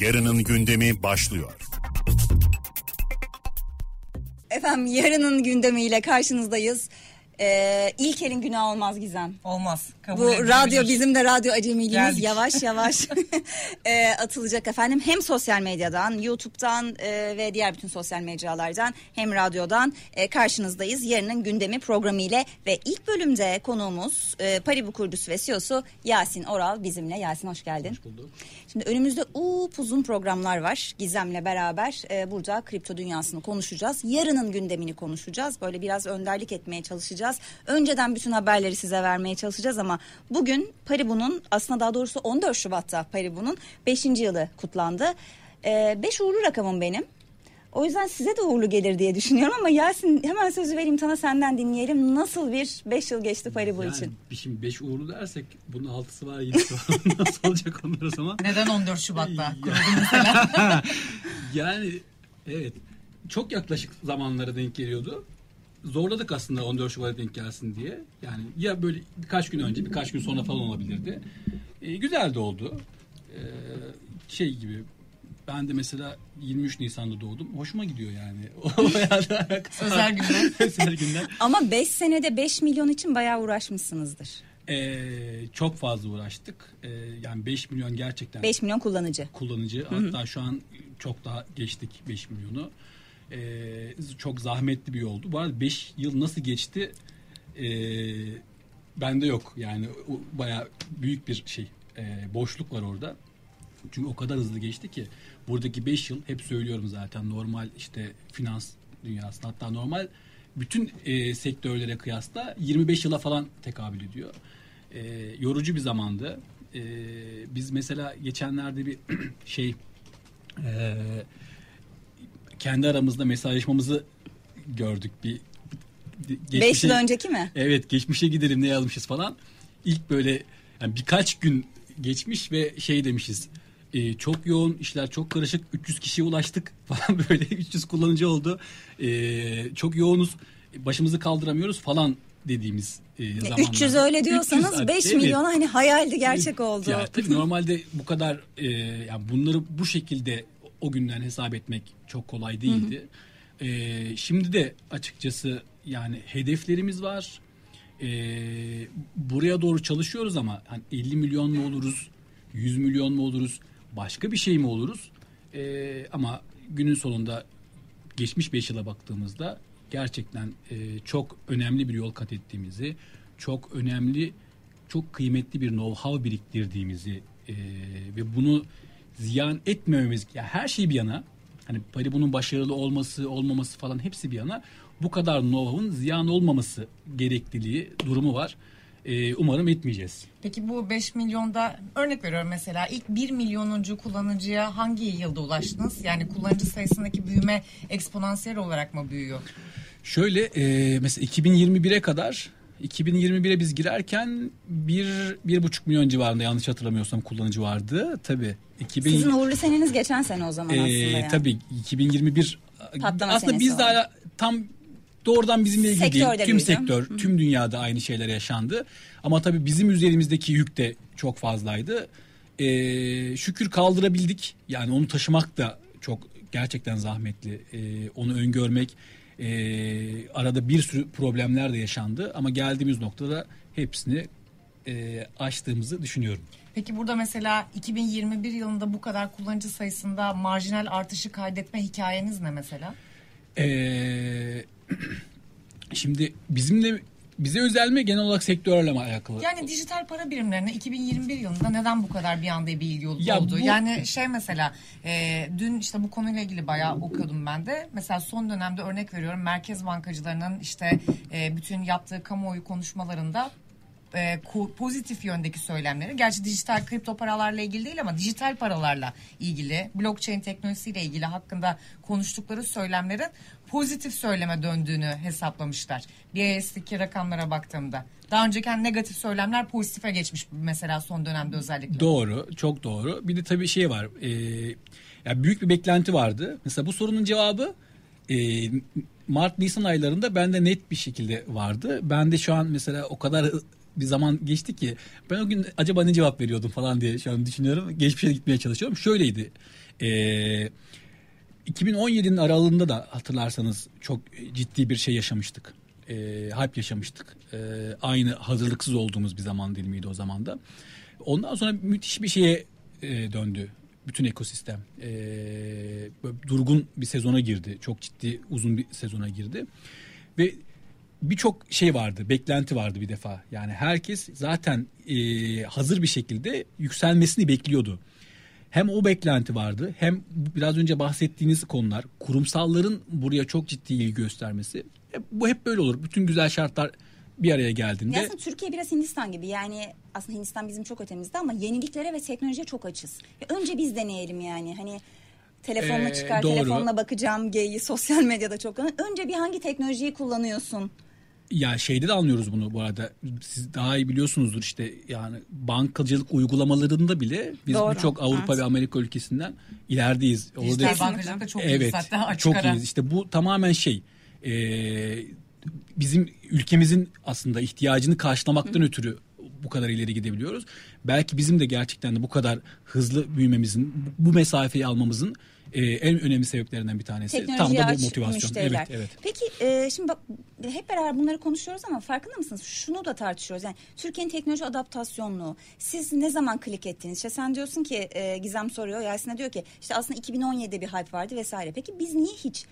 Yarının gündemi başlıyor. Efendim yarının gündemiyle karşınızdayız. Ee, İlker'in günah olmaz Gizem. Olmaz. Kabul Bu edilebilir. radyo bizim de radyo acemiliğimiz Geldik. yavaş yavaş e, atılacak efendim. Hem sosyal medyadan, YouTube'dan e, ve diğer bütün sosyal mecralardan hem radyodan e, karşınızdayız. Yarının gündemi programı ile ve ilk bölümde konuğumuz e, Paribu kurucusu ve CEO'su Yasin Oral bizimle. Yasin hoş geldin. Hoş bulduk. Şimdi önümüzde uzun programlar var. Gizem'le beraber e, burada kripto dünyasını konuşacağız. Yarının gündemini konuşacağız. Böyle biraz önderlik etmeye çalışacağız. Önceden bütün haberleri size vermeye çalışacağız ama bugün Paribu'nun aslında daha doğrusu 14 Şubat'ta Paribu'nun 5. yılı kutlandı. 5 uğurlu rakamım benim. O yüzden size de uğurlu gelir diye düşünüyorum ama Yasin hemen sözü vereyim sana senden dinleyelim. Nasıl bir 5 yıl geçti Paribu Yani için? bir şimdi 5 uğurlu dersek bunun altısı var 7'si var. Nasıl olacak onlar o zaman? Neden 14 Şubat'ta yani evet çok yaklaşık zamanlara denk geliyordu. Zorladık aslında 14 Şubat'a denk gelsin diye. Yani ya böyle birkaç gün önce birkaç gün sonra falan olabilirdi. Ee, güzel de oldu. Ee, şey gibi ben de mesela 23 Nisan'da doğdum. Hoşuma gidiyor yani. Özel günler. Özel günler. Ama 5 senede 5 milyon için bayağı uğraşmışsınızdır. Ee, çok fazla uğraştık. Ee, yani 5 milyon gerçekten 5 milyon kullanıcı. kullanıcı. Hatta şu an çok daha geçtik 5 milyonu. Ee, çok zahmetli bir yoldu. Bu arada 5 yıl nasıl geçti ee, bende yok. Yani o bayağı büyük bir şey. ee, boşluk var orada. Çünkü o kadar hızlı geçti ki buradaki 5 yıl hep söylüyorum zaten normal işte finans dünyasında hatta normal bütün e, sektörlere kıyasla 25 yıla falan tekabül ediyor. E, yorucu bir zamandı. E, biz mesela geçenlerde bir şey e, kendi aramızda mesajlaşmamızı gördük bir 5 yıl önceki mi? Evet geçmişe gidelim ne yazmışız falan. İlk böyle yani birkaç gün geçmiş ve şey demişiz. e, çok yoğun işler çok karışık 300 kişiye ulaştık falan böyle 300 kullanıcı oldu. E, çok yoğunuz başımızı kaldıramıyoruz falan dediğimiz e, zamanlar. 300 öyle diyorsanız 300, 5 evet. milyon hani hayaldi gerçek oldu. Ya, tabii normalde bu kadar e, yani bunları bu şekilde o günden hesap etmek çok kolay değildi. E, şimdi de açıkçası yani hedeflerimiz var. E, buraya doğru çalışıyoruz ama hani 50 milyon mu oluruz, 100 milyon mu oluruz, başka bir şey mi oluruz? E, ama günün sonunda geçmiş 5 yıla baktığımızda gerçekten e, çok önemli bir yol kat ettiğimizi, çok önemli, çok kıymetli bir know-how biriktirdiğimizi e, ve bunu ziyan etmememiz, ya her şey bir yana, hani Paribu'nun başarılı olması, olmaması falan hepsi bir yana, bu kadar know-how'un ziyan olmaması gerekliliği durumu var. E, umarım etmeyeceğiz. Peki bu 5 milyonda örnek veriyorum mesela ilk 1 milyonuncu kullanıcıya hangi yılda ulaştınız? Yani kullanıcı sayısındaki büyüme eksponansiyel olarak mı büyüyor? Şöyle e, mesela 2021'e kadar 2021'e biz girerken bir, bir buçuk milyon civarında yanlış hatırlamıyorsam kullanıcı vardı. Tabii. 2000, Sizin uğurlu seneniz geçen sene o zaman e, aslında yani. Tabii 2021 Patlama aslında biz daha tam doğrudan bizimle ilgili Sektörde değil. Tüm sektör, tüm dünyada aynı şeyler yaşandı. Ama tabii bizim üzerimizdeki yük de çok fazlaydı. E, şükür kaldırabildik. Yani onu taşımak da çok gerçekten zahmetli. E, onu öngörmek, e, arada bir sürü problemler de yaşandı. Ama geldiğimiz noktada hepsini e, aştığımızı düşünüyorum. Peki burada mesela 2021 yılında bu kadar kullanıcı sayısında marjinal artışı kaydetme hikayeniz ne mesela? Ee, şimdi bizimle bize özel mi genel olarak sektörle mi alakalı? Yani dijital para birimlerine 2021 yılında neden bu kadar bir anda bir ilgi ol- Ya oldu? bu- Yani şey mesela e, dün işte bu konuyla ilgili bayağı okuyordum ben de. Mesela son dönemde örnek veriyorum merkez bankacılarının işte e, bütün yaptığı kamuoyu konuşmalarında e, pozitif yöndeki söylemleri. Gerçi dijital kripto paralarla ilgili değil ama dijital paralarla ilgili, blockchain teknolojisiyle ilgili hakkında konuştukları söylemlerin pozitif söyleme döndüğünü hesaplamışlar. BIS'teki rakamlara baktığımda. Daha önceki hani negatif söylemler pozitife geçmiş mesela son dönemde özellikle. Doğru, çok doğru. Bir de tabii şey var. E, ya büyük bir beklenti vardı. Mesela bu sorunun cevabı e, Mart Nisan aylarında bende net bir şekilde vardı. Ben de şu an mesela o kadar bir zaman geçti ki ben o gün acaba ne cevap veriyordum falan diye şu an düşünüyorum. Geçmişe gitmeye çalışıyorum. Şöyleydi. Ee, 2017'nin aralığında da hatırlarsanız çok ciddi bir şey yaşamıştık. Ee, hype yaşamıştık. Ee, aynı hazırlıksız olduğumuz bir zaman dilimiydi o zaman da. Ondan sonra müthiş bir şeye e, döndü bütün ekosistem. Böyle durgun bir sezona girdi. Çok ciddi uzun bir sezona girdi. Ve birçok şey vardı, beklenti vardı bir defa. Yani herkes zaten e, hazır bir şekilde yükselmesini bekliyordu. Hem o beklenti vardı hem biraz önce bahsettiğiniz konular kurumsalların buraya çok ciddi ilgi göstermesi. E, bu hep böyle olur. Bütün güzel şartlar bir araya geldiğinde. Ya aslında Türkiye biraz Hindistan gibi yani aslında Hindistan bizim çok ötemizde ama yeniliklere ve teknolojiye çok açız. Ya önce biz deneyelim yani hani telefonla Ee, çıkar doğru. telefonla bakacağım geyi sosyal medyada çok önce bir hangi teknolojiyi kullanıyorsun? Ya şeyde de anlıyoruz bunu bu arada. Siz daha iyi biliyorsunuzdur işte yani bankacılık uygulamalarında bile biz Doğru, birçok Avrupa evet. ve Amerika ülkesinden ilerideyiz. Orada Dijital bankacılıkta çok iyiyiz evet, hatta açık çok ara. iyiyiz. İşte bu tamamen şey e, bizim ülkemizin aslında ihtiyacını karşılamaktan ötürü bu kadar ileri gidebiliyoruz. Belki bizim de gerçekten de bu kadar hızlı büyümemizin, bu mesafeyi almamızın e, en önemli sebeplerinden bir tanesi. Tam Teknolojiye da bu motivasyon. müşteriler. Evet, evet. Peki e, şimdi bak hep beraber bunları konuşuyoruz ama farkında mısınız? Şunu da tartışıyoruz. Yani Türkiye'nin teknoloji adaptasyonluğu. Siz ne zaman klik ettiniz? İşte sen diyorsun ki e, Gizem soruyor. Yasin'e diyor ki işte aslında 2017'de bir hype vardı vesaire. Peki biz niye hiç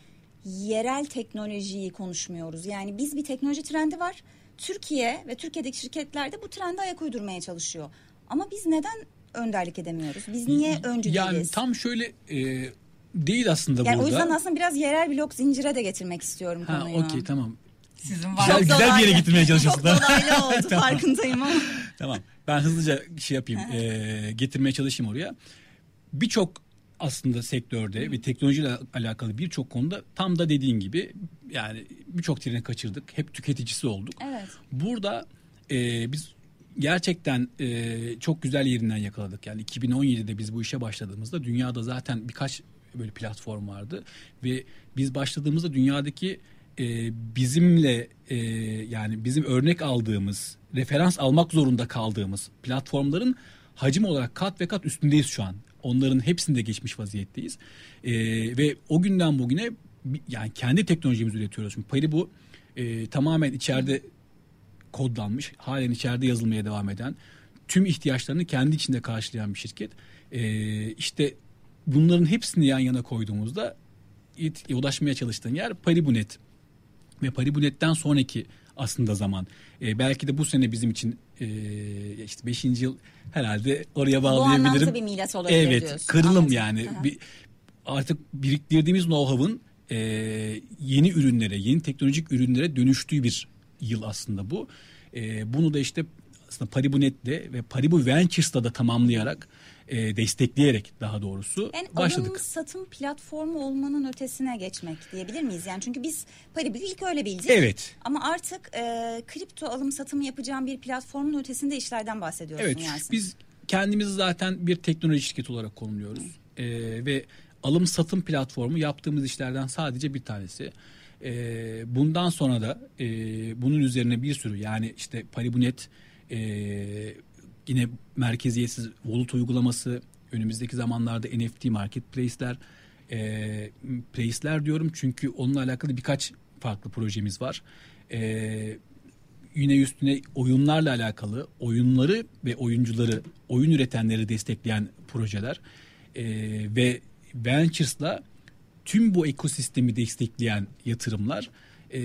yerel teknolojiyi konuşmuyoruz? Yani biz bir teknoloji trendi var. Türkiye ve Türkiye'deki şirketler de bu trende ayak uydurmaya çalışıyor. Ama biz neden önderlik edemiyoruz? Biz niye öncü Yani değiliz? tam şöyle e, değil aslında Yani burada. o yüzden aslında biraz yerel blok zincire de getirmek istiyorum Ha konuyu. okey tamam. Sizin var. Güzel, güzel bir yere getirmeye çalışıyorsun. Çok dolaylı oldu farkındayım ama. tamam. Ben hızlıca şey yapayım. e, getirmeye çalışayım oraya. Birçok aslında sektörde ve teknolojiyle alakalı birçok konuda tam da dediğin gibi yani birçok treni kaçırdık. Hep tüketicisi olduk. Evet. Burada e, biz gerçekten e, çok güzel yerinden yakaladık. Yani 2017'de biz bu işe başladığımızda dünyada zaten birkaç böyle platform vardı ve biz başladığımızda dünyadaki e, bizimle e, yani bizim örnek aldığımız, referans almak zorunda kaldığımız platformların hacim olarak kat ve kat üstündeyiz şu an. Onların hepsinde geçmiş vaziyetteyiz. E, ve o günden bugüne yani kendi teknolojimizi üretiyoruz. Şimdi Paribu e, tamamen içeride kodlanmış, halen içeride yazılmaya devam eden, tüm ihtiyaçlarını kendi içinde karşılayan bir şirket. Ee, işte bunların hepsini yan yana koyduğumuzda it- ulaşmaya çalıştığın yer Paribunet. Ve Paribunet'ten sonraki aslında zaman. Ee, belki de bu sene bizim için e, işte 5. yıl herhalde oraya bağlayabilirim. anlamda bir milat olabilir evet, diyorsun. kırılım Anladım. yani. Bir, artık biriktirdiğimiz know-how'ın e, yeni ürünlere, yeni teknolojik ürünlere dönüştüğü bir yıl aslında bu. E, bunu da işte aslında Paribunet'le ve Paribu Ventures'la da tamamlayarak, e, destekleyerek daha doğrusu Yani başladık. satım platformu olmanın ötesine geçmek diyebilir miyiz? Yani çünkü biz Paribu'yu ilk öyle bildik. Evet. Ama artık e, kripto alım satımı yapacağım bir platformun ötesinde işlerden bahsediyorsun Evet Yasin. biz kendimizi zaten bir teknoloji şirketi olarak konumluyoruz. Ee, ve alım satım platformu yaptığımız işlerden sadece bir tanesi. Ee, bundan sonra da e, bunun üzerine bir sürü yani işte Paribunet e, yine merkeziyetsiz wallet uygulaması önümüzdeki zamanlarda NFT marketplace'ler e, place'ler diyorum. Çünkü onunla alakalı birkaç farklı projemiz var. E, yine üstüne oyunlarla alakalı oyunları ve oyuncuları, oyun üretenleri destekleyen projeler. Ee, ve Ventures'la tüm bu ekosistemi destekleyen yatırımlar. Ee,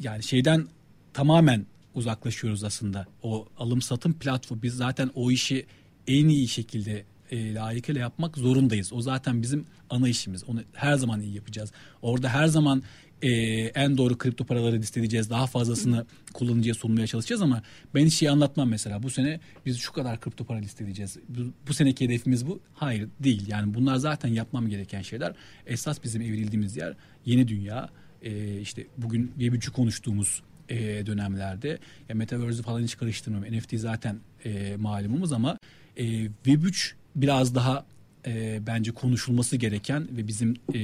yani şeyden tamamen uzaklaşıyoruz aslında. O alım satım platformu biz zaten o işi en iyi şekilde e, layıkıyla yapmak zorundayız. O zaten bizim ana işimiz. Onu her zaman iyi yapacağız. Orada her zaman e, en doğru kripto paraları listedeceğiz. Daha fazlasını kullanıcıya sunmaya çalışacağız ama ben hiç şey anlatmam mesela. Bu sene biz şu kadar kripto para listedeceğiz. Bu, bu seneki hedefimiz bu. Hayır değil. Yani bunlar zaten yapmam gereken şeyler. Esas bizim evrildiğimiz yer yeni dünya. E, işte bugün Web3'ü konuştuğumuz e, dönemlerde ya Metaverse'ü falan hiç karıştırmıyorum. NFT zaten e, malumumuz ama e, Web3 biraz daha e, bence konuşulması gereken ve bizim e,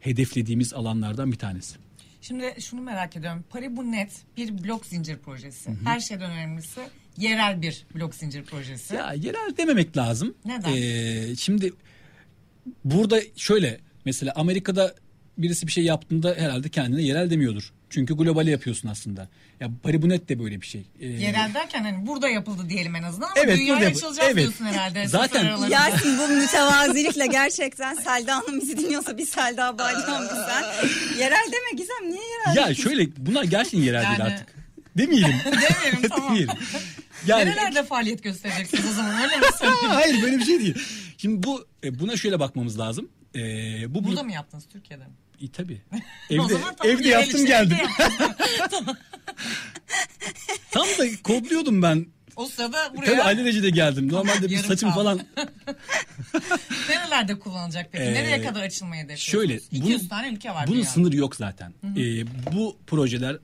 hedeflediğimiz alanlardan bir tanesi. Şimdi şunu merak ediyorum. Paribu.net bir blok zincir projesi. Her şeyden önemlisi yerel bir blok zincir projesi. Ya yerel dememek lazım. Neden? Ee, şimdi burada şöyle mesela Amerika'da birisi bir şey yaptığında herhalde kendine yerel demiyordur. Çünkü globale yapıyorsun aslında. Ya Paribunet de böyle bir şey. Ee, Yerel derken hani burada yapıldı diyelim en azından ama Evet, dünyaya açılacağız evet. diyorsun herhalde. Zaten-. Yasin bu mütevazilikle gerçekten Selda Hanım bizi dinliyorsa bir Selda Bağcan bizden. Yerel deme Gizem niye yerel? ya şöyle bunlar gerçekten yerel Yani- değil artık. Demeyelim. Demeyelim tamam. Demeyelim. Yani Nerelerde faaliyet göstereceksiniz o zaman öyle mi söyleyeyim? hayır böyle bir şey değil. Şimdi bu e, buna şöyle bakmamız lazım. Ee, bu Burada mı yaptınız Türkiye'de mi? İyi tabii. Evde, zaman tamam, evde yaptım işte, geldim. Tam da kodluyordum ben. O sırada Tabii buraya alelacele geldim. Normalde bir saçım falan nerelerde kullanılacak peki? Ee, Nereye kadar açılmayı hedefliyorsunuz? şöyle 200 bunun, tane ülke var bunun sınırı yok zaten. Ee, bu projeler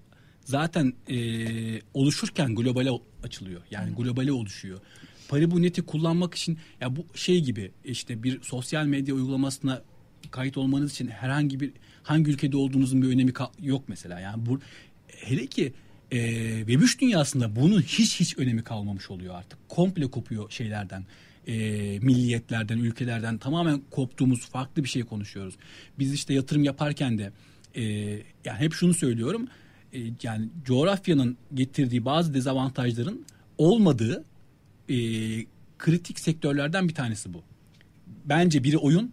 zaten e, oluşurken globale açılıyor. Yani globale oluşuyor. Paribunet'i kullanmak için ya bu şey gibi işte bir sosyal medya uygulamasına kayıt olmanız için herhangi bir hangi ülkede olduğunuzun bir önemi yok mesela. Yani bu hele ki e, Web3 dünyasında bunun hiç hiç önemi kalmamış oluyor artık. Komple kopuyor şeylerden. E, milliyetlerden, ülkelerden tamamen koptuğumuz farklı bir şey konuşuyoruz. Biz işte yatırım yaparken de e, yani hep şunu söylüyorum. E, yani coğrafyanın getirdiği bazı dezavantajların olmadığı e, kritik sektörlerden bir tanesi bu. Bence biri oyun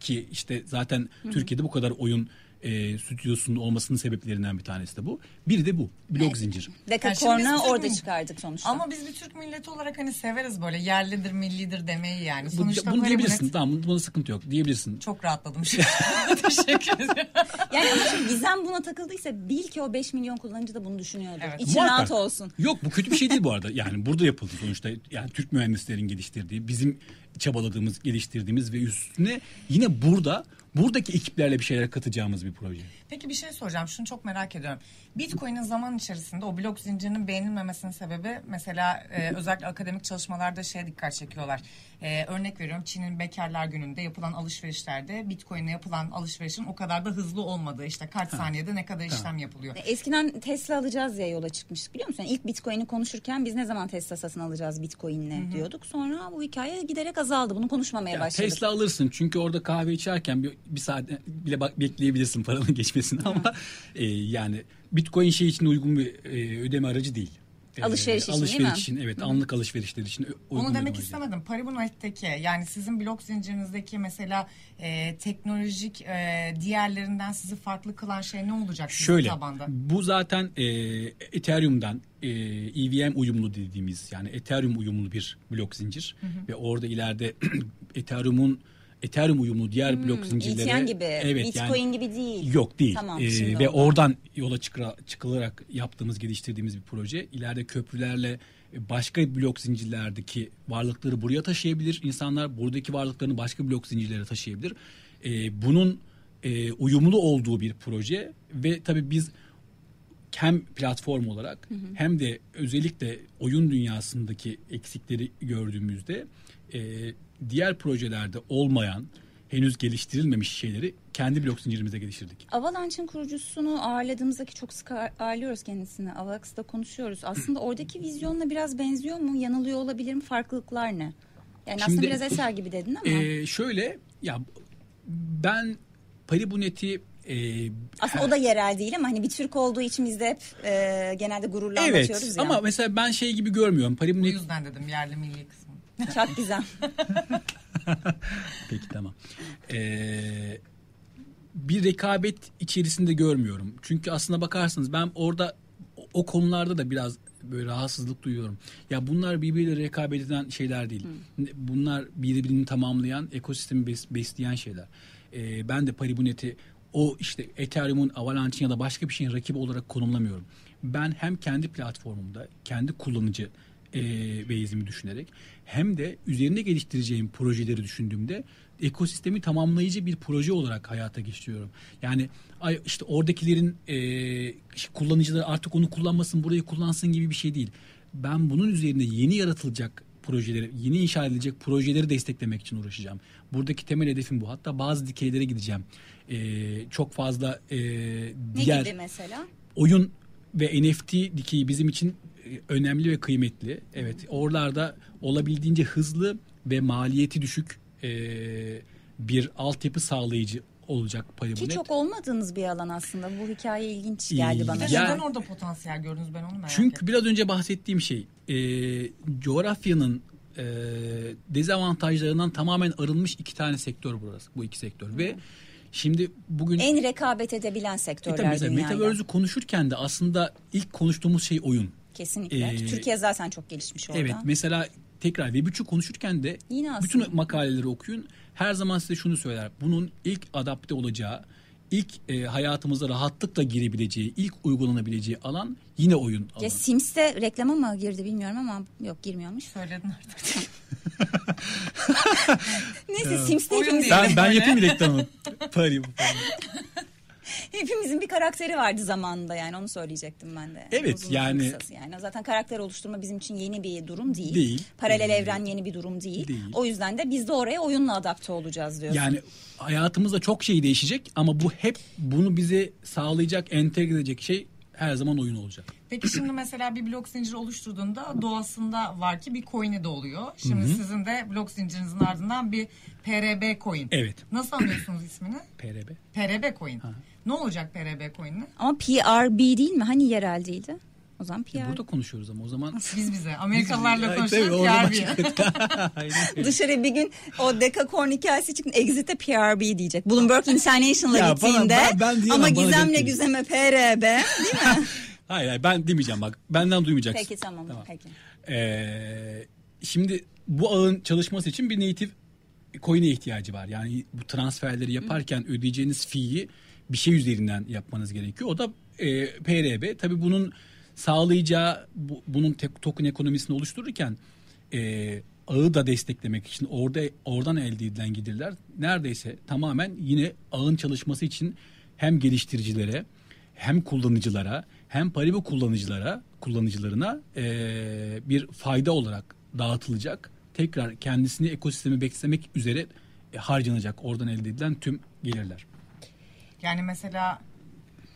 ki işte zaten Türkiye'de bu kadar oyun e, stüdyosunun olmasının sebeplerinden bir tanesi de bu. Biri de bu. Blok zincir. Yani şimdi Dekakorna biz- orada çıkardık sonuçta. Ama biz bir Türk milleti olarak hani severiz böyle yerlidir, millidir demeyi yani. Bu, Sonuçta bunu diyebilirsin. net- Tamam buna sıkıntı yok. Diyebilirsin. Çok rahatladım şimdi. Teşekkür ederim. Yani ama şimdi Gizem buna takıldıysa bil ki o 5 milyon kullanıcı da bunu düşünüyordur. Evet. İçin Muhakkak. rahat olsun. Yok bu kötü bir şey değil bu arada. Yani burada yapıldı sonuçta. Yani Türk mühendislerin geliştirdiği, bizim çabaladığımız, geliştirdiğimiz ve üstüne yine burada buradaki ekiplerle bir şeyler katacağımız bir proje. Peki bir şey soracağım. Şunu çok merak ediyorum. Bitcoin'in zaman içerisinde o blok zincirinin beğenilmemesinin sebebi mesela e, özellikle akademik çalışmalarda şeye dikkat çekiyorlar. E, örnek veriyorum Çin'in bekarlar gününde yapılan alışverişlerde Bitcoin'e yapılan alışverişin o kadar da hızlı olmadığı işte kaç saniyede ne kadar işlem yapılıyor. Eskiden Tesla alacağız diye yola çıkmıştık biliyor musun? İlk Bitcoin'i konuşurken biz ne zaman Tesla satın alacağız Bitcoin'le diyorduk. Sonra bu hikaye giderek azaldı. Bunu konuşmamaya Ya başladık. Tesla alırsın çünkü orada kahve içerken bir, bir saat bile bak, bekleyebilirsin paranın geçmesini ama e, yani Bitcoin şey için uygun bir e, ödeme aracı değil. E, Alışveriş için değil alışveriş mi? için evet anlık alışverişler için uygun Onu demek istemedim. Paribunet'teki yani sizin blok zincirinizdeki mesela e, teknolojik e, diğerlerinden sizi farklı kılan şey ne olacak Şöyle tabanda? bu zaten e, Ethereum'dan e, EVM uyumlu dediğimiz yani Ethereum uyumlu bir blok zincir ve orada ileride Ethereum'un Ethereum uyumlu diğer blok zincirlere ETN gibi, evet Bitcoin yani, gibi değil. Yok değil. Tamam, Ee, ve oldu. oradan yola çıkıra, çıkılarak yaptığımız, geliştirdiğimiz bir proje. İleride köprülerle e, başka blok zincirlerdeki varlıkları buraya taşıyabilir. İnsanlar buradaki varlıklarını başka blok zincirlere taşıyabilir. Ee, bunun e, uyumlu olduğu bir proje ve tabii biz hem platform olarak hem de özellikle oyun dünyasındaki eksikleri gördüğümüzde e, diğer projelerde olmayan henüz geliştirilmemiş şeyleri kendi blok zincirimize geliştirdik. Avalanche'ın kurucusunu ağırladığımızdaki çok sık ağır- ağırlıyoruz kendisini. Avax'da konuşuyoruz. Aslında oradaki vizyonla biraz benziyor mu? Yanılıyor olabilirim. Farklılıklar ne? Yani aslında Şimdi- biraz eser gibi dedin ama. Ee, şöyle ya ben Paribunet'i e, aslında o da yerel değil ama hani bir Türk olduğu için biz de hep e, genelde gururla anlatıyoruz evet ya. ama mesela ben şey gibi görmüyorum. Bu Paribunet yüzden dedim yerli milli kısmı. Çok güzel. Peki tamam. Ee, bir rekabet içerisinde görmüyorum. Çünkü aslına bakarsanız ben orada o- konularda da biraz böyle rahatsızlık duyuyorum. Ya bunlar birbiriyle rekabet eden şeyler değil. Bunlar birbirini tamamlayan, ekosistemi bes- besleyen şeyler. Ee, ben de Paribunet'i o işte Ethereum'un, Avalanche'in ya da başka bir şeyin rakibi olarak konumlamıyorum. Ben hem kendi platformumda, kendi kullanıcı e, base'imi düşünerek hem de üzerine geliştireceğim projeleri düşündüğümde ekosistemi tamamlayıcı bir proje olarak hayata geçiriyorum. Yani işte oradakilerin e, kullanıcıları artık onu kullanmasın, burayı kullansın gibi bir şey değil. Ben bunun üzerine yeni yaratılacak projeleri, yeni inşa edilecek projeleri desteklemek için uğraşacağım. Buradaki temel hedefim bu. Hatta bazı dikeylere gideceğim. E, çok fazla e, ne diğer gibi mesela? oyun ve NFT dikeyi bizim için önemli ve kıymetli. Evet oralarda olabildiğince hızlı ve maliyeti düşük e, bir altyapı sağlayıcı olacak Ki Paribunet. çok olmadığınız bir alan aslında. Bu hikaye ilginç geldi bana. Ya- neden orada potansiyel gördünüz ben onu merak Çünkü ettim. biraz önce bahsettiğim şey e, coğrafyanın e, dezavantajlarından tamamen arınmış iki tane sektör burası. Bu iki sektör ve şimdi bugün En rekabet edebilen e, sektörler tabii mesela dünyada. Metaverse'ü konuşurken de aslında ilk konuştuğumuz şey oyun. Kesinlikle. Ee, Türkiye zaten çok gelişmiş orada. Evet mesela tekrar Web 3'ü konuşurken de Yine aslında. bütün makaleleri okuyun. Her zaman size şunu söyler. Bunun ilk adapte olacağı, ilk e, hayatımıza rahatlıkla girebileceği, ilk uygulanabileceği alan yine oyun alanı. Ya Sims'te reklama mı girdi bilmiyorum ama yok girmiyormuş. Söyledin artık. Neyse Sims'te Oyun hepimiz, değil. Ben, ben yapayım reklamı. Pari bu. Hepimizin bir karakteri vardı zamanında yani onu söyleyecektim ben de. Evet, Uzun yani- kısası yani. Zaten karakter oluşturma bizim için yeni bir durum değil. Değil. Paralel Ee, evren yeni bir durum değil. değil. O yüzden de biz de oraya oyunla adapte olacağız diyorsun. Yani hayatımızda çok şey değişecek ama bu hep bunu bize sağlayacak, entegre edecek şey her zaman oyun olacak. Peki şimdi mesela bir blok zinciri oluşturduğunda doğasında var ki bir coin'i de oluyor. Şimdi sizin de blok zincirinizin ardından bir PRB coin. Evet. Nasıl anlıyorsunuz ismini? PRB. PRB coin. Ne olacak PRB coin'le? Ama PRB değil mi? Hani yerel değildi? O zaman PR. E, Burada konuşuyoruz ama o zaman Biz bize. Amerikalılarla konuşuyoruz PRB. Dışarı bir gün o Decacorn hikayesi çıktı. Exit'e PRB diyecek. Bloomberg International'a Ya bana- gittiğinde ben- ben ama Gizem'le Güzem'e PRB değil mi? Hayır, hayır ben demeyeceğim bak. Benden duymayacaksın. Peki tamam, peki. Ee, şimdi bu ağın çalışması için bir native coin'e ihtiyacı var. Yani bu transferleri yaparken ödeyeceğiniz fee'yi bir şey üzerinden yapmanız gerekiyor. O da e, PRB. Tabii bunun sağlayacağı bu- bunun tek, token ekonomisini oluştururken e, ağı da desteklemek için orada oradan elde edilen gelirler neredeyse tamamen yine ağın çalışması için hem geliştiricilere hem kullanıcılara hem Paribu kullanıcılara kullanıcılarına eee, bir fayda olarak dağıtılacak. Tekrar kendisini ekosistemi beslemek üzere e, harcanacak oradan elde edilen tüm gelirler. Yani mesela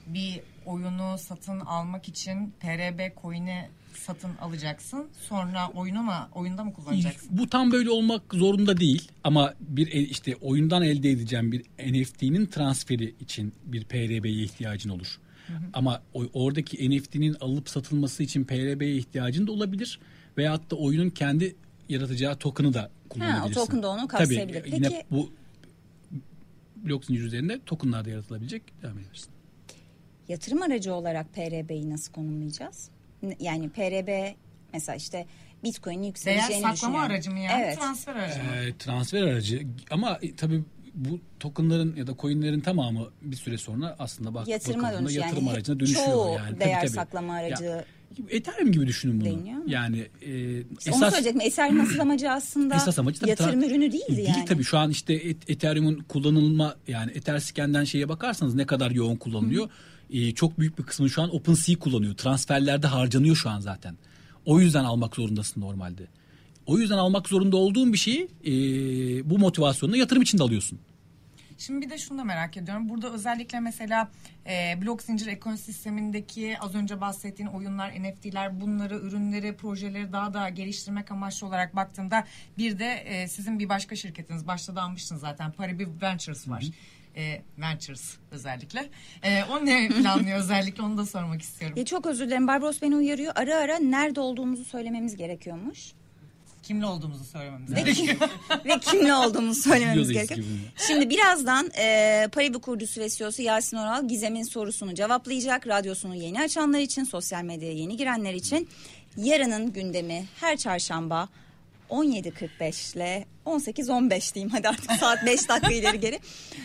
bir oyunu satın almak için PRB coin'i satın alacaksın. Sonra oyunu mu oyunda mı kullanacaksın? Bu tam böyle olmak zorunda değil ama bir işte oyundan elde edeceğim bir NFT'nin transferi için bir PRB'ye ihtiyacın olur. Ama o, oradaki NFT'nin alıp satılması için PRB'ye ihtiyacın da olabilir veyahut da oyunun kendi yaratacağı token'ı da kullanabilirsin. token da onu kapsayabilir. Tabii, yine Peki- bu blok zinciri üzerinde token'lar da yaratılabilecek devam edersin. Yatırım aracı olarak PRB'yi nasıl konumlayacağız? Yani PRB mesela işte Bitcoin'in Değer yükseleceğini saklama düşünüyorum. aracı mı yani? Evet. Transfer aracı mı? Ee, transfer aracı ama e, tabii bu tokenların ya da coinlerin tamamı bir süre sonra aslında bak Yatırıma bakıldığında yatırım Yani aracına dönüşüyor çoğu yani. Tabii, değer tabii. saklama aracı Ya, Ethereum gibi düşünün bunu. Deniyor mu? Yani e, Onu esas söyleyecektim. Eser'in asıl amacı aslında esas amacı tabii yatırım ürünü değildi Değil yani. tabii şu an işte Et- Ethereum'un kullanılma yani Etherscan'den şeye bakarsanız ne kadar yoğun kullanılıyor. E, çok büyük bir kısmını şu an OpenSea kullanıyor. Transferlerde harcanıyor şu an zaten. O yüzden almak zorundasın normalde. O yüzden almak zorunda olduğun bir şeyi e, bu motivasyonla yatırım için de alıyorsun. Şimdi bir de şunu da merak ediyorum. Burada özellikle mesela e, blok zincir ekosistemindeki az önce bahsettiğin oyunlar, NFT'ler bunları, ürünleri, projeleri daha da geliştirmek amaçlı olarak baktığımda bir de e, sizin bir başka şirketiniz başta da almıştınız zaten Paribi Ventures var. E, Ventures özellikle. E, o ne planlıyor özellikle onu da sormak istiyorum. Ya çok özür dilerim. Barbaros beni uyarıyor. Ara ara nerede olduğumuzu söylememiz gerekiyormuş. Kimle olduğumuzu söylememiz Ve, gerekiyor. ve kimle olduğumuzu söylememiz gerekiyor. Şimdi birazdan e, Paribu kurucusu ve CEO'su Yasin Oral Gizem'in sorusunu cevaplayacak. Radyosunu yeni açanlar için, sosyal medyaya yeni girenler için. Yarının gündemi her çarşamba 17.45 ile 18.15 diyeyim hadi artık saat 5 dakika ileri geri.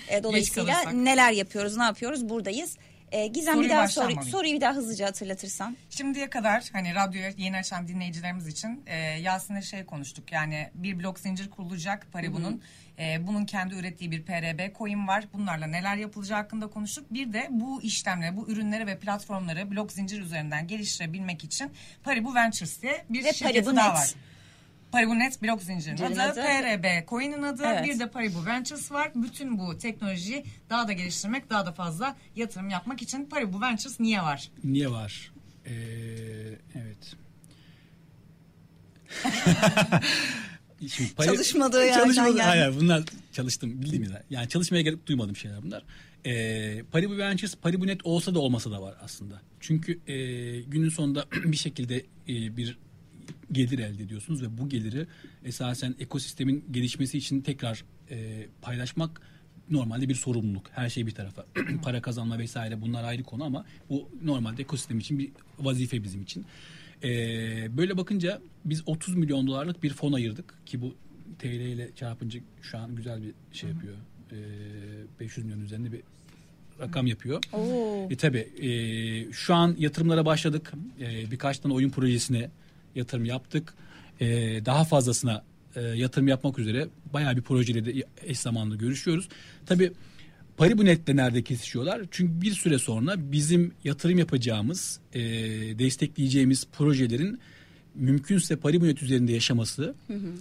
E, dolayısıyla neler yapıyoruz, ne yapıyoruz buradayız. E, Gizem Soruyu bir daha soru, soruyu bir daha hızlıca hatırlatırsan. Şimdiye kadar hani radyoya yeni açan dinleyicilerimiz için e, Yasin'le şey konuştuk. Yani bir blok zincir kurulacak Paribu'nun. E, bunun kendi ürettiği bir PRB coin var. Bunlarla neler yapılacağı hakkında konuştuk. Bir de bu işlemleri, bu ürünleri ve platformları blok zincir üzerinden geliştirebilmek için Paribu Ventures diye bir Ve şirketi Paribu daha Net. var. Paribu Net blok zincirinin Zincirin adı, adı. PRB coin'in adı, Evet. bir de Paribu Ventures var. Bütün bu teknolojiyi daha da geliştirmek, daha da fazla yatırım yapmak için Paribu Ventures niye var? Niye var? Ee, evet. Şimdi Çalışmadığı yerden çalışmadı, geldi. Hayır bunlar çalıştım bildiğim ya. Yani çalışmaya gelip duymadığım şeyler bunlar. Ee, Paribu Ventures, Paribu Net olsa da olmasa da var aslında. Çünkü e, günün sonunda bir şekilde e, bir gelir elde ediyorsunuz ve bu geliri esasen ekosistemin gelişmesi için tekrar e, paylaşmak normalde bir sorumluluk. Her şey bir tarafa. Para kazanma vesaire bunlar ayrı konu ama bu normalde ekosistem için bir vazife bizim için. E, böyle bakınca biz 30 milyon dolarlık bir fon ayırdık ki bu TL ile çarpınca şu an güzel bir şey yapıyor. E, 500 milyon üzerinde bir rakam yapıyor. Oo. E tabi e, şu an yatırımlara başladık. E, birkaç tane oyun projesine yatırım yaptık. E, daha fazlasına e, yatırım yapmak üzere bayağı bir projeyle de eş zamanlı görüşüyoruz. Tabi Paribunet'le nerede kesişiyorlar? Çünkü bir süre sonra bizim yatırım yapacağımız, e, destekleyeceğimiz projelerin mümkünse Paribunet üzerinde yaşaması,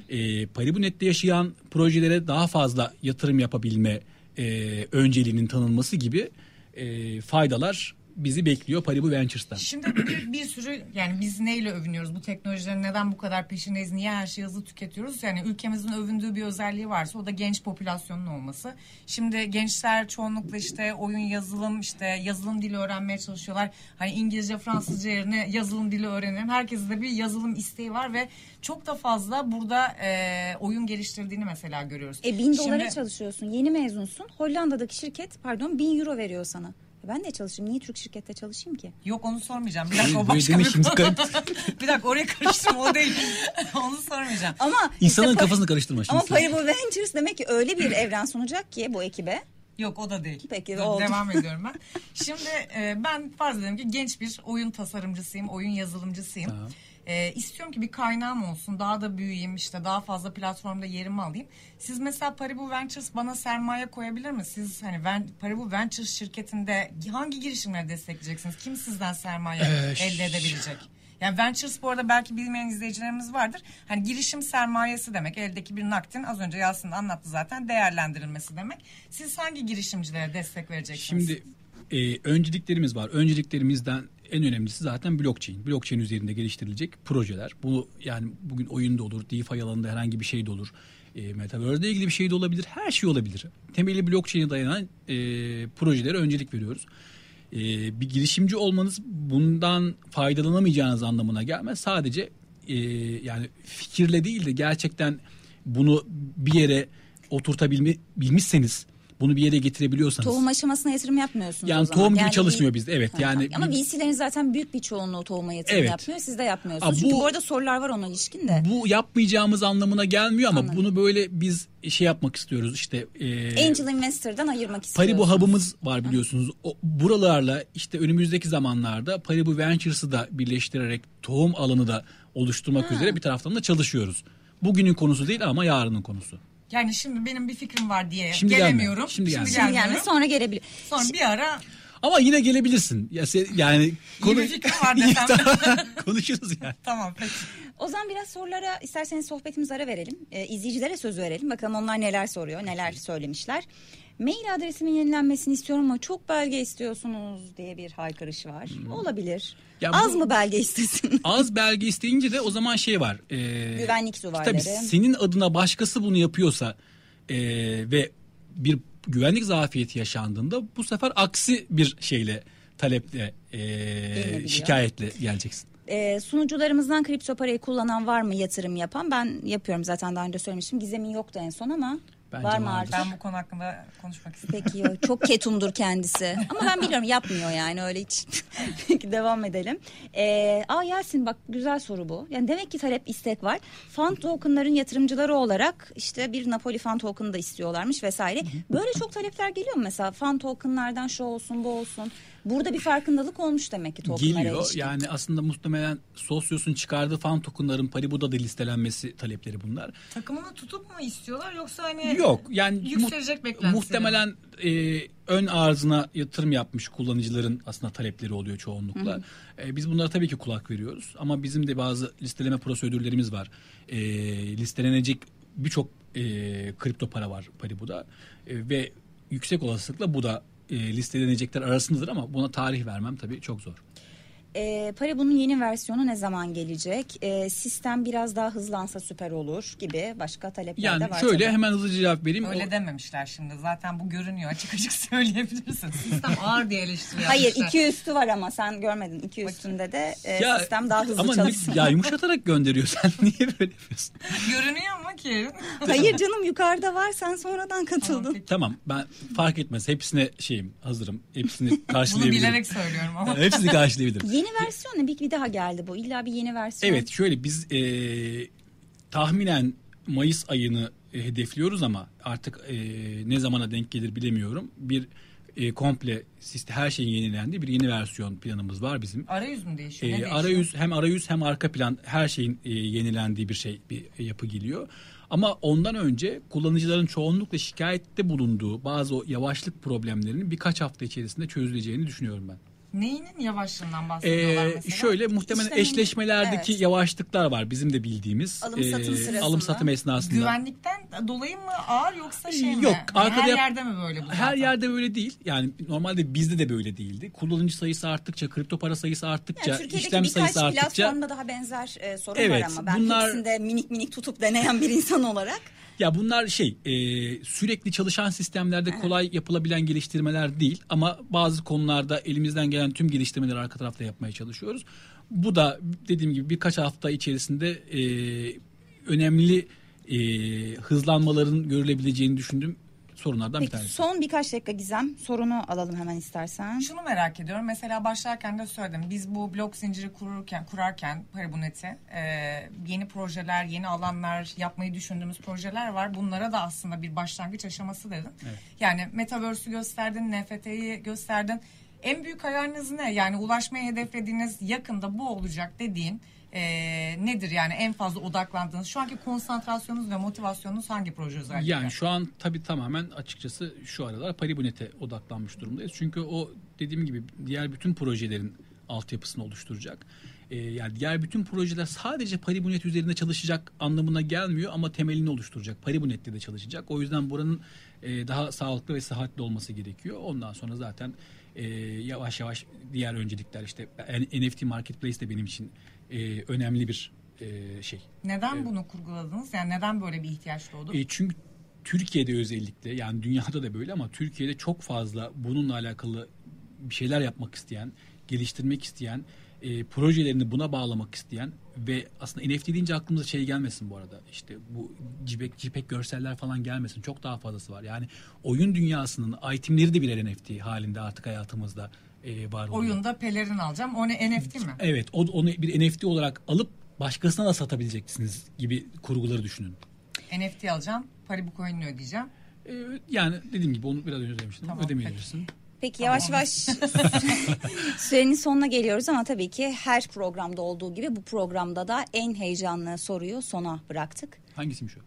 e, Paribunet'te yaşayan projelere daha fazla yatırım yapabilme e, önceliğinin tanınması gibi e, faydalar bizi bekliyor Paribu Ventures'tan. Şimdi bir, bir sürü yani biz neyle övünüyoruz? Bu teknolojilerin neden bu kadar peşindeyiz? Niye her şeyi hızlı tüketiyoruz? Yani ülkemizin övündüğü bir özelliği varsa o da genç popülasyonun olması. Şimdi gençler çoğunlukla işte oyun yazılım işte yazılım dili öğrenmeye çalışıyorlar. Hani İngilizce Fransızca yerine yazılım dili öğrenelim. Herkesin de bir yazılım isteği var ve çok da fazla burada e, oyun geliştirdiğini mesela görüyoruz. E bin dolara Şimdi- çalışıyorsun. Yeni mezunsun. Hollanda'daki şirket pardon bin euro veriyor sana. E Ben de çalışayım. Niye Türk şirkette çalışayım ki? Yok onu sormayacağım. Bir dakika o başka bir konu. bir dakika oraya karıştırma o değil. onu sormayacağım. Ama İnsanların işte kafasını karıştırma şimdi. Ama Paribu Ventures demek ki öyle bir evren sunacak ki bu ekibe. Yok o da değil. Peki, Dur, oldu. Devam ediyorum ben. Şimdi e, ben farz edelim ki genç bir oyun tasarımcısıyım, oyun yazılımcısıyım. Tamam. E, istiyorum ki bir kaynağım olsun, daha da büyüyeyim, işte daha fazla platformda yerimi alayım. Siz mesela Paribu Ventures bana sermaye koyabilir mi? Siz hani Ven- Paribu Ventures şirketinde hangi girişimleri destekleyeceksiniz? Kim sizden sermaye Ee, elde edebilecek? Yani Ventures bu arada belki bilmeyen izleyicilerimiz vardır. Hani girişim sermayesi demek. Eldeki bir nakdin az önce Yasin anlattı zaten değerlendirilmesi demek. Siz hangi girişimcilere destek vereceksiniz? Şimdi e, önceliklerimiz var. Önceliklerimizden en önemlisi zaten blockchain. Blockchain üzerinde geliştirilecek projeler. Bu yani bugün oyunda olur, DeFi alanında herhangi bir şey de olur. E, Metaverse'de ilgili bir şey de olabilir. Her şey olabilir. Temeli blockchain'e dayanan e, projelere öncelik veriyoruz. E, bir girişimci olmanız bundan faydalanamayacağınız anlamına gelmez. Sadece e, yani fikirle değil de gerçekten bunu bir yere oturtabilmişseniz, bunu bir yere getirebiliyorsanız. Tohum aşamasına yatırım yapmıyorsunuz Yani o zaman. tohum gibi Yani çalışmıyor bir- bizde, evet. Ha, Yani Ama bir- VC'lerin zaten büyük bir çoğunluğu tohuma yatırım Evet. yapmıyor. Siz de yapmıyorsunuz. Aa, Çünkü bu- bu arada sorular var ona ilişkin de. bu yapmayacağımız anlamına gelmiyor ama Anladım. bunu böyle biz şey yapmak istiyoruz işte e, Angel Investor'dan ayırmak istiyorsunuz. Paribu hub'ımız var biliyorsunuz. O, buralarla işte önümüzdeki zamanlarda Paribu Ventures'ı da birleştirerek tohum alanı da oluşturmak üzere bir taraftan da çalışıyoruz. Bugünün konusu değil ama yarının konusu. Yani şimdi benim bir fikrim var diye Şimdi gelme, gelemiyorum. şimdi gelme. Şimdi gelmiyorum. yani sonra gelebilir. Sonra bir ara Ama yine gelebilirsin. Ya se- yani bir fikrim var desem. konuşuruz yani. tamam peki. O zaman biraz sorulara isterseniz sohbetimize ara verelim. Ee, izleyicilere söz verelim. Bakalım onlar neler soruyor, neler söylemişler. Mail adresimin yenilenmesini istiyorum ama çok belge istiyorsunuz diye bir haykırış var. Olabilir. Hmm. Ya Az bu- mı belge istesin? Az belge isteyince de o zaman şey var. e, Güvenlik duvarları. Tabii senin adına başkası bunu yapıyorsa e, ve bir güvenlik zafiyeti yaşandığında bu sefer aksi bir şeyle taleple e, şikayetle geleceksin. Ee, sunucularımızdan kripto parayı kullanan var mı yatırım yapan? Ben yapıyorum zaten daha önce söylemiştim. Gizem'in yoktu en son ama Bence var mı vardır. Ben bu konu hakkında konuşmak istiyorum. Peki yok. çok ketumdur kendisi. Ama ben biliyorum yapmıyor yani öyle hiç. Peki devam edelim. Ee, aa Yasin bak güzel soru bu. Yani demek ki talep istek var. Fan tokenların yatırımcıları olarak işte bir Napoli fan token da istiyorlarmış vesaire. Böyle çok talepler geliyor mu mesela? Fan tokenlardan şu olsun bu olsun. Burada bir farkındalık olmuş demek ki tokenlara Geliyor. ilişkin. Yani aslında muhtemelen Sosyos'un çıkardığı fan tokenların Paribu'da da listelenmesi talepleri bunlar. Takımını tutup mu istiyorlar yoksa hani Yok yani Yükselecek mu- beklentisi muhtemelen e, ön arzına yatırım yapmış kullanıcıların aslında talepleri oluyor çoğunlukla. E, biz bunlara tabii ki kulak veriyoruz ama bizim de bazı listeleme prosedürlerimiz var. E, listelenecek birçok e, kripto para var Paribu'da E, ve yüksek olasılıkla bu da e, listelenecekler arasındadır ama buna tarih vermem tabii çok zor. E, Paribu'nun yeni versiyonu ne zaman gelecek? E, sistem biraz daha hızlansa süper olur gibi başka talepler Yani de var. şöyle tabii. hemen hızlıca cevap vereyim. Öyle O- dememişler şimdi. Zaten bu görünüyor. Açık açık söyleyebilirsin. Sistem ağır diye eleştiri Hayır iki üstü var ama sen görmedin. İki üstünde de e, Ya, sistem daha hızlı ama çalışsın. ya yumuşatarak gönderiyor sen niye böyle yapıyorsun? Görünüyor mu ki? Hayır canım yukarıda var sen sonradan katıldın. Tamam ben fark etmez hepsine şeyim hazırım. Hepsini Bunu karşılayabilirim. bilerek söylüyorum ama. Hepsini karşılayabilirim. Yeni versiyon ne? Bir, bir daha geldi bu. İlla bir yeni versiyon. Evet şöyle biz e, tahminen Mayıs ayını e, hedefliyoruz ama artık e, ne zamana denk gelir bilemiyorum. Bir e, komple sistem her şeyin yenilendiği bir yeni versiyon planımız var bizim. Arayüz mü değişiyor? ne E, değişiyor? arayüz hem arayüz hem arka plan her şeyin e, yenilendiği bir şey bir yapı geliyor. Ama ondan önce kullanıcıların çoğunlukla şikayette bulunduğu bazı o yavaşlık problemlerinin birkaç hafta içerisinde çözüleceğini düşünüyorum ben. Neyinin yavaşlığından bahsediyorlar Ee, mesela? şöyle muhtemelen İşlemin- eşleşmelerdeki evet. yavaşlıklar var bizim de bildiğimiz. Ee, Alım satım sırasında. Alım satım esnasında. Güvenlikten dolayı mı ağır yoksa şey mi? Yok, Hani arkada her yap- yerde mi böyle bu Her zaten? yerde böyle değil. Yani normalde bizde de böyle değildi. Kullanıcı sayısı arttıkça, kripto para sayısı arttıkça, Yani Türkiye'deki işlem birkaç sayısı arttıkça platformda daha benzer e, sorun Evet, var ama ben bunlar- hepsinde minik minik tutup deneyen bir insan olarak Ya bunlar şey e, sürekli çalışan sistemlerde kolay yapılabilen geliştirmeler değil ama bazı konularda elimizden gelen tüm geliştirmeleri arka tarafta yapmaya çalışıyoruz. Bu da dediğim gibi birkaç hafta içerisinde e, önemli e, hızlanmaların görülebileceğini düşündüğüm sorunlardan bir Peki tanesi. son birkaç dakika Gizem sorunu alalım hemen istersen. Şunu merak ediyorum. Mesela başlarken de söyledim. Biz bu blok zinciri kururken, kurarken Parabunet'i e, yeni projeler, yeni alanlar yapmayı düşündüğümüz projeler var. Bunlara da aslında bir başlangıç aşaması dedin. Yani Metaverse'ü gösterdin, NFT'yi gösterdin. En büyük hayaliniz ne? Yani ulaşmayı hedeflediğiniz yakında bu olacak dediğin e, nedir yani en fazla odaklandığınız? Şu anki konsantrasyonunuz ve motivasyonunuz hangi proje özellikle? Yani şu an tabii tamamen açıkçası şu aralar Paribunet'e odaklanmış durumdayız. Çünkü o dediğim gibi diğer bütün projelerin altyapısını oluşturacak. Ee, yani diğer bütün projeler sadece Paribunet üzerinde çalışacak anlamına gelmiyor ama temelini oluşturacak. Paribunet'te de çalışacak. O yüzden buranın e, daha sağlıklı ve sıhhatli olması gerekiyor. Ondan sonra zaten e, yavaş yavaş diğer öncelikler işte NFT Marketplace de benim için e, önemli bir e, şey. Neden bunu kurguladınız? Yani neden böyle bir ihtiyaç doğdu? E, çünkü Türkiye'de özellikle yani dünyada da böyle ama Türkiye'de çok fazla bununla alakalı bir şeyler yapmak isteyen, geliştirmek isteyen, e, projelerini buna bağlamak isteyen ve aslında NFT deyince aklımıza şey gelmesin bu arada. İşte bu JPEG, JPEG görseller falan gelmesin. Çok daha fazlası var. Yani oyun dünyasının itemleri de birer NFT halinde artık hayatımızda e, var oluyor. Oyunda pelerin alacağım. O ne NFT mi? Evet, o, onu bir NFT olarak alıp başkasına da satabileceksiniz gibi kurguları düşünün. NFT alacağım. Paribu coin'ini ödeyeceğim. Ee, yani dediğim gibi onu biraz önce demiştim. Tamam, Ödemeyebilirsin. Peki yavaş yavaş sürenin sonuna geliyoruz ama tabii ki her programda olduğu gibi bu programda da en heyecanlı soruyu sona bıraktık. Hangisiymiş o?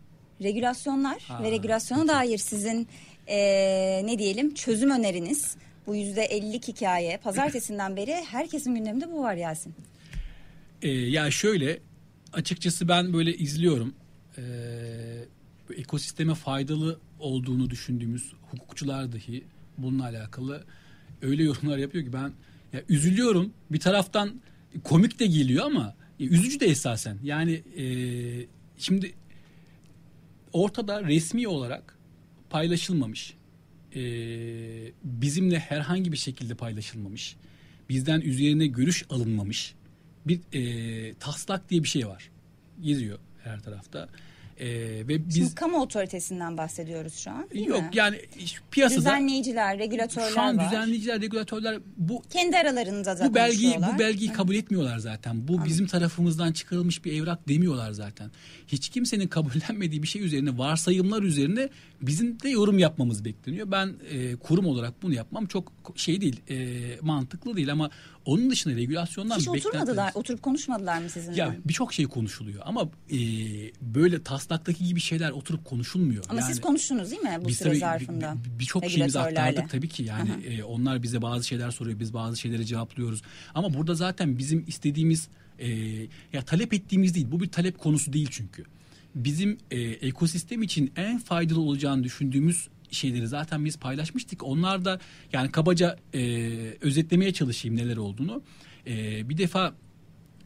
Regülasyonlar Ha, ve regülasyona dair sizin eee, ne diyelim çözüm öneriniz. Bu yüzde ellilik hikaye pazartesinden beri herkesin gündeminde bu var Yasin. Ee, ya şöyle açıkçası ben böyle izliyorum. Ee, ekosisteme faydalı olduğunu düşündüğümüz hukukçular dahi bununla alakalı öyle yorumlar yapıyor ki ben ya üzülüyorum. Bir taraftan komik de geliyor ama ya üzücü de esasen. Yani e, şimdi ortada resmi olarak paylaşılmamış. E, bizimle herhangi bir şekilde paylaşılmamış. Bizden üzerine görüş alınmamış bir e, taslak diye bir şey var. Geziyor her tarafta. E, ve biz Şimdi kamu otoritesinden bahsediyoruz şu an değil yok mi? yani piyasada Düzenleyiciler, regülatörler şu an var. düzenleyiciler, regülatörler bu Kendi aralarında da bu belgeyi bu belgeyi kabul etmiyorlar zaten. Bu bizim tarafımızdan çıkarılmış bir evrak demiyorlar zaten. Hiç kimsenin kabullenmediği bir şey üzerine, varsayımlar üzerine bizim de yorum yapmamız bekleniyor. Ben e, kurum olarak bunu yapmam çok şey değil, e, mantıklı değil ama onun dışında regülasyondan Hiç oturmadılar, oturup konuşmadılar mı sizinle? Ya birçok şey konuşuluyor ama e, böyle taslaktaki gibi şeyler oturup konuşulmuyor. Ama Yani- siz konuştunuz değil mi bu biz süre tabii zarfında? bir- bir- birçok şeyimizi aktardık tabii ki yani e, onlar bize bazı şeyler soruyor biz bazı şeyleri cevaplıyoruz ama burada zaten bizim istediğimiz e, ya talep ettiğimiz değil bu bir talep konusu değil çünkü bizim e, ekosistem için en faydalı olacağını düşündüğümüz şeyleri zaten biz paylaşmıştık onlar da yani kabaca e, özetlemeye çalışayım neler olduğunu E, bir defa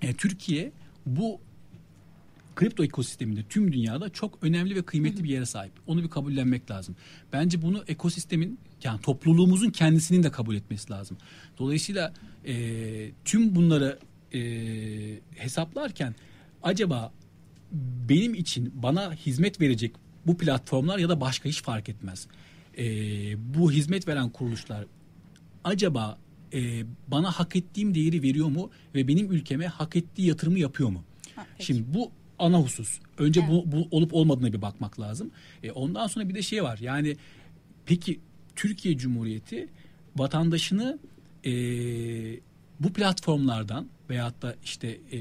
e, Türkiye bu kripto ekosisteminde tüm dünyada çok önemli ve kıymetli bir yere sahip. Onu bir kabullenmek lazım. Bence bunu ekosistemin yani topluluğumuzun kendisinin de kabul etmesi lazım. Dolayısıyla e, tüm bunları e, hesaplarken acaba benim için bana hizmet verecek bu platformlar ya da başka hiç fark etmez. E, bu hizmet veren kuruluşlar acaba e, bana hak ettiğim değeri veriyor mu ve benim ülkeme hak ettiği yatırımı yapıyor mu? Ha, peki. Şimdi bu ana husus. Önce bu, bu olup olmadığına bir bakmak lazım. E, ondan sonra bir de şey var. Yani peki Türkiye Cumhuriyeti vatandaşını e, bu platformlardan veyahut da işte e,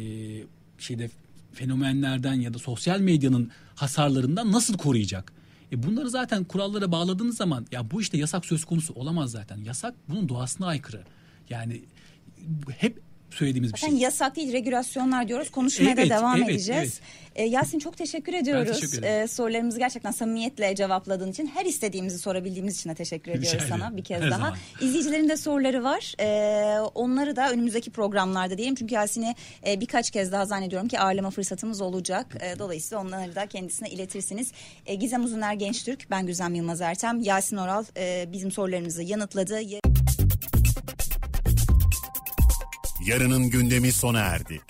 şeyde fenomenlerden ya da sosyal medyanın hasarlarından nasıl koruyacak? E bunları zaten kurallara bağladığınız zaman ya bu işte yasak söz konusu olamaz zaten. Yasak bunun doğasına aykırı. Yani hep söylediğimiz bir şey. Zaten yasak değil regülasyonlar diyoruz. Konuşmaya da Evet, devam evet, edeceğiz. Ee, Yasin çok teşekkür ediyoruz. teşekkür ederim. Ee, sorularımızı gerçekten samimiyetle cevapladığın için her istediğimizi sorabildiğimiz için de teşekkür Rica ediyoruz sana ederim. bir kez Her daha. zaman. İzleyicilerin de soruları var. Ee, onları da önümüzdeki programlarda diyelim. Çünkü Yasin'i e, birkaç kez daha zannediyorum ki ağırlama fırsatımız olacak. Ee, dolayısıyla onları da kendisine iletirsiniz. Ee, Gizem Uzuner Gençtürk, ben Güzem Yılmaz Ertem. Yasin Oral e, bizim sorularımızı yanıtladı. Yarının gündemi sona erdi.